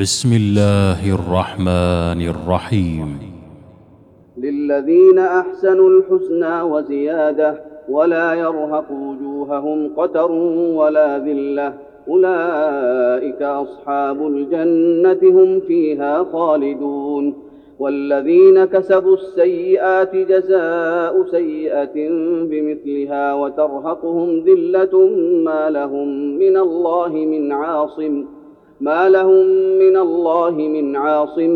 بسم الله الرحمن الرحيم للذين احسنوا الحسنى وزياده ولا يرهق وجوههم قتر ولا ذله اولئك اصحاب الجنه هم فيها خالدون والذين كسبوا السيئات جزاء سيئه بمثلها وترهقهم ذله ما لهم من الله من عاصم ما لهم من الله من عاصم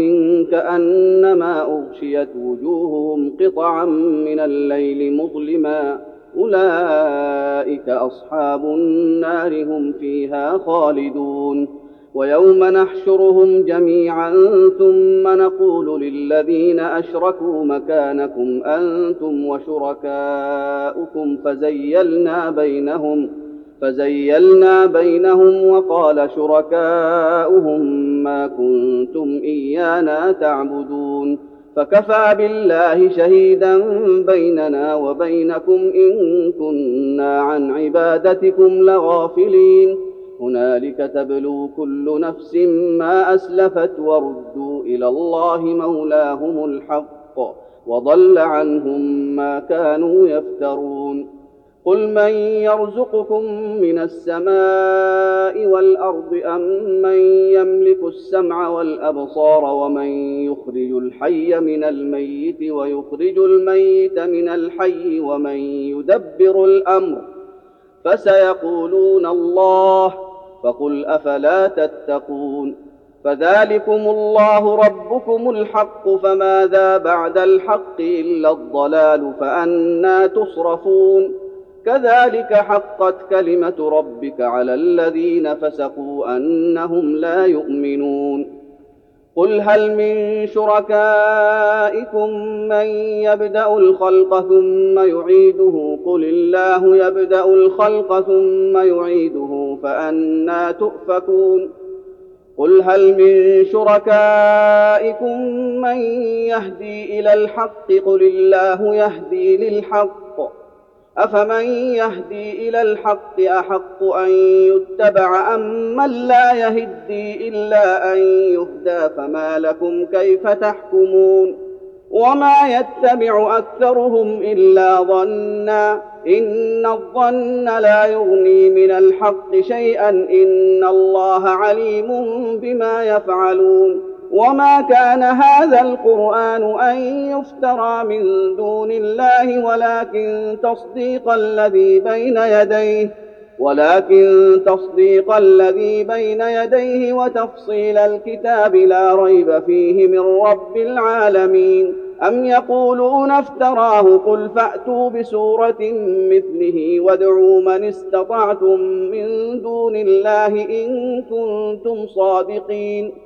كأنما أغشيت وجوههم قطعا من الليل مظلما. أولئك أصحاب النار هم فيها خالدون. ويوم نحشرهم جميعا ثم نقول للذين أشركوا مكانكم أنتم وشركاؤكم فزيلنا بينهم. فزيلنا بينهم وقال شركاؤهم ما كنتم إيانا تعبدون فكفى بالله شهيدا بيننا وبينكم إن كنا عن عبادتكم لغافلين. هنالك تبلو كل نفس ما أسلفت وردوا إلى الله مولاهم الحق وضل عنهم ما كانوا يفترون. قل من يرزقكم من السماء والارض ام من يملك السمع والابصار ومن يخرج الحي من الميت ويخرج الميت من الحي ومن يدبر الامر فسيقولون الله فقل افلا تتقون فذلكم الله ربكم الحق فماذا بعد الحق الا الضلال فانى تصرفون كذلك حقت كلمة ربك على الذين فسقوا أنهم لا يؤمنون. قل هل من شركائكم من يبدأ الخلق ثم يعيده؟ قل الله يبدأ الخلق ثم يعيده فانى تؤفكون. قل هل من شركائكم من يهدي إلى الحق؟ قل الله يهدي للحق. افمن يهدي إلى الحق احق ان يتبع ام من لا يهدي الا ان يهدى فما لكم كيف تحكمون وما يتبع اكثرهم الا ظنا ان الظن لا يغني من الحق شيئا ان الله عليم بما يفعلون وما كان هذا القران ان يفترى من دون الله ولكن تصديق الذي بين يديه ولكن تصديق الذي بين يديه وتفصيل الكتاب لا ريب فيه من رب العالمين. ام يقولون افتراه قل فاتوا بسوره مثله وادعوا من استطعتم من دون الله ان كنتم صادقين.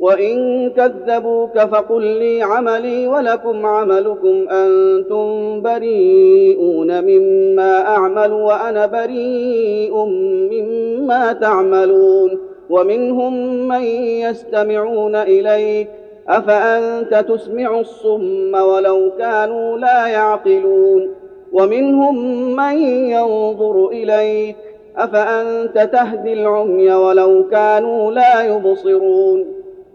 وان كذبوك فقل لي عملي ولكم عملكم أنتم بريئون مما اعمل وأنا بريء مما تعملون ومنهم من يستمعون اليك افانت تسمع الصم ولو كانوا لا يعقلون ومنهم من ينظر اليك افانت تهدي العمي ولو كانوا لا يبصرون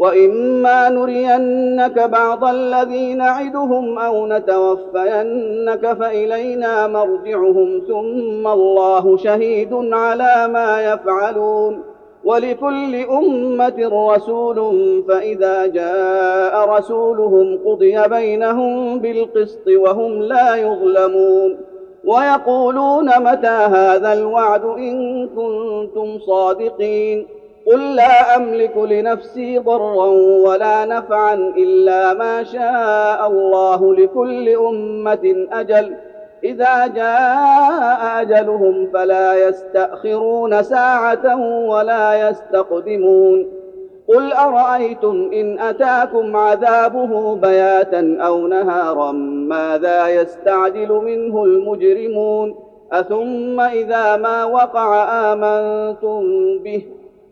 واما نرينك بعض الذي نعدهم أو نتوفينك فالينا مرجعهم ثم الله شهيد على ما يفعلون ولكل امه رسول فاذا جاء رسولهم قضي بينهم بالقسط وهم لا يظلمون ويقولون متى هذا الوعد ان كنتم صادقين قل لا املك لنفسي ضرا ولا نفعا الا ما شاء الله لكل امه أجل اذا جاء اجلهم فلا يستاخرون ساعه ولا يستقدمون قل ارايتم ان اتاكم عذابه بياتا أو نهارا ماذا يستعجل منه المجرمون اثم اذا ما وقع امنتم به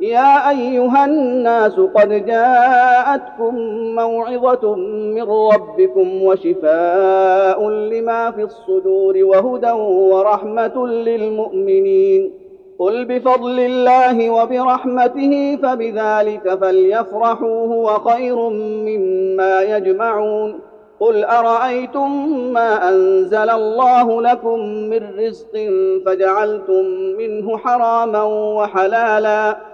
يا أيها الناس قد جاءتكم موعظة من ربكم وشفاء لما في الصدور وهدى ورحمة للمؤمنين. قل بفضل الله وبرحمته فبذلك فليفرحوا هو خير مما يجمعون. قل أرأيتم ما أنزل الله لكم من رزق فجعلتم منه حراما وحلالا.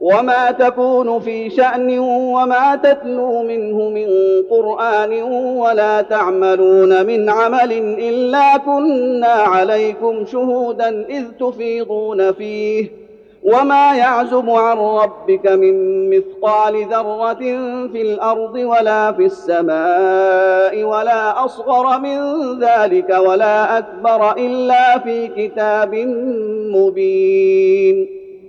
وما تكون في شأن وما تتلو منه من قرآن ولا تعملون من عمل إلا كنا عليكم شهودا إذ تفيضون فيه. وما يعزب عن ربك من مثقال ذرة في الأرض ولا في السماء ولا أصغر من ذلك ولا أكبر إلا في كتاب مبين.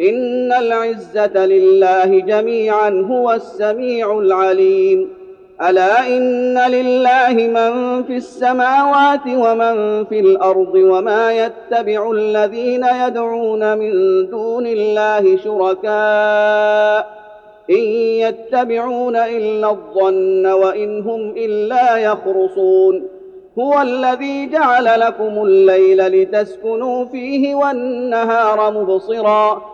إن العزة لله جميعا هو السميع العليم. ألا إن لله من في السماوات ومن في الأرض وما يتبع الذين يدعون من دون الله شركاء. إن يتبعون إلا الظن وإن هم إلا يخرصون. هو الذي جعل لكم الليل لتسكنوا فيه والنهار مبصرا.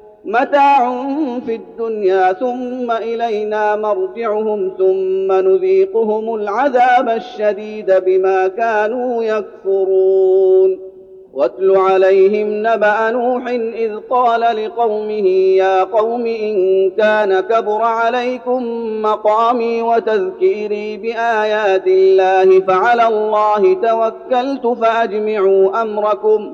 متاع في الدنيا ثم إلينا مرجعهم ثم نذيقهم العذاب الشديد بما كانوا يكفرون. واتل عليهم نبأ نوح إذ قال لقومه يا قوم إن كان كبر عليكم مقامي وتذكيري بآيات الله فعلى الله توكلت فأجمعوا أمركم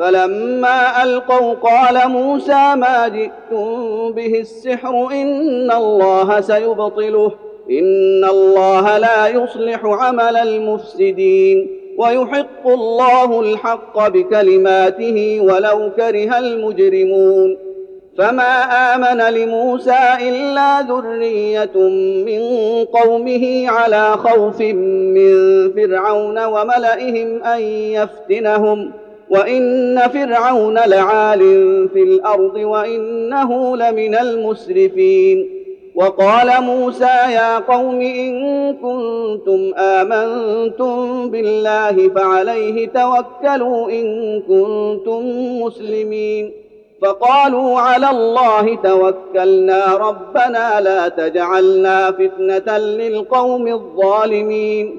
فلما ألقوا قال موسى ما جئتم به السحر إن الله سيبطله إن الله لا يصلح عمل المفسدين ويحق الله الحق بكلماته ولو كره المجرمون. فما آمن لموسى إلا ذرية من قومه على خوف من فرعون وملئهم أن يفتنهم. وان فرعون لعال في الأرض وانه لمن المسرفين وقال موسى يا قوم ان كنتم امنتم بالله فعليه توكلوا ان كنتم مسلمين فقالوا على الله توكلنا ربنا لا تجعلنا فتنه للقوم الظالمين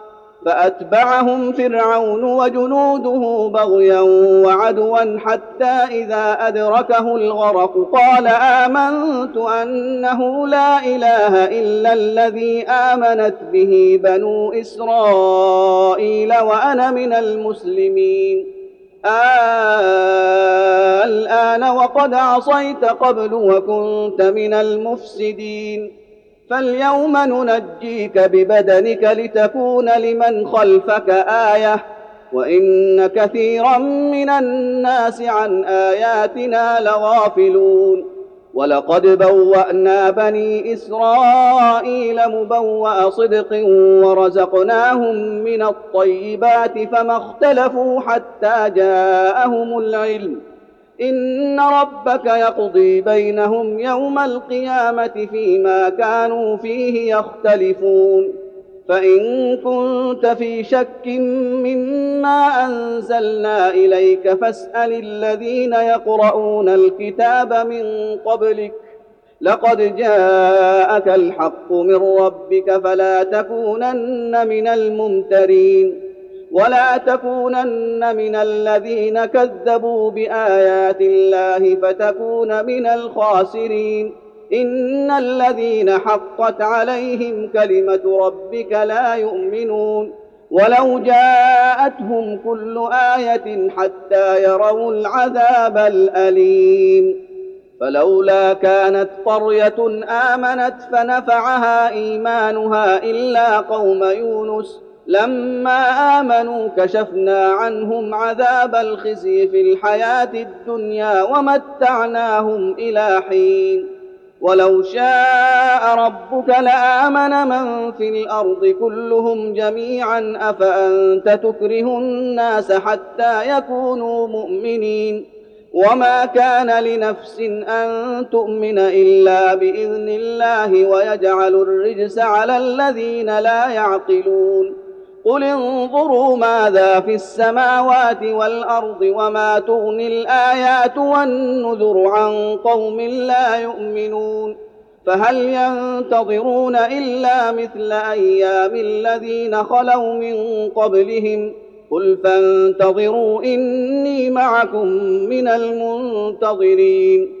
فأتبعهم فرعون وجنوده بغيا وعدوا حتى إذا أدركه الغرق قال آمنت أنه لا إله إلا الذي آمنت به بنو إسرائيل وأنا من المسلمين. آه الآن وقد عصيت قبل وكنت من المفسدين. فاليوم ننجيك ببدنك لتكون لمن خلفك آية وإن كثيرا من الناس عن آياتنا لغافلون. ولقد بوأنا بني إسرائيل مبوأ صدق ورزقناهم من الطيبات فما اختلفوا حتى جاءهم العلم. إن ربك يقضي بينهم يوم القيامة فيما كانوا فيه يختلفون. فإن كنت في شك مما أنزلنا إليك فاسأل الذين يقرؤون الكتاب من قبلك. لقد جاءك الحق من ربك فلا تكونن من الممترين. ولا تكونن من الذين كذبوا بآيات الله فتكون من الخاسرين. إن الذين حقت عليهم كلمة ربك لا يؤمنون. ولو جاءتهم كل آية حتى يروا العذاب الأليم. فلولا كانت قرية آمنت فنفعها إيمانها إلا قوم يونس. لما آمنوا كشفنا عنهم عذاب الخزي في الحياة الدنيا ومتعناهم إلى حين. ولو شاء ربك لآمن من في الأرض كلهم جميعا أفأنت تكره الناس حتى يكونوا مؤمنين؟ وما كان لنفس أن تؤمن إلا بإذن الله ويجعل الرجس على الذين لا يعقلون. قل انظروا ماذا في السماوات والارض وما تغني الايات والنذر عن قوم لا يؤمنون فهل ينتظرون الا مثل أيام الذين خلوا من قبلهم قل فانتظروا اني معكم من المنتظرين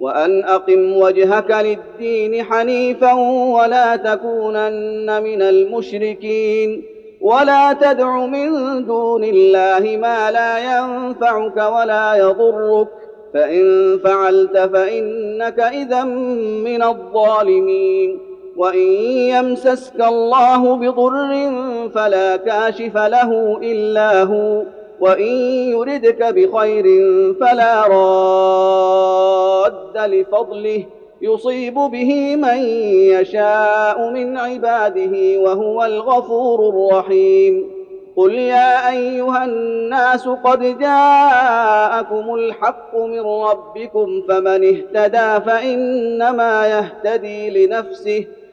وأن أقم وجهك للدين حنيفا ولا تكونن من المشركين ولا تدع من دون الله ما لا ينفعك ولا يضرك فإن فعلت فإنك إذا من الظالمين وإن يمسسك الله بضر فلا كاشف له إلا هو وإن يردك بخير فلا راد لفضله. يصيب به من يشاء من عباده وهو الغفور الرحيم. قل يا أيها الناس قد جاءكم الحق من ربكم فمن اهتدى فإنما يهتدي لنفسه.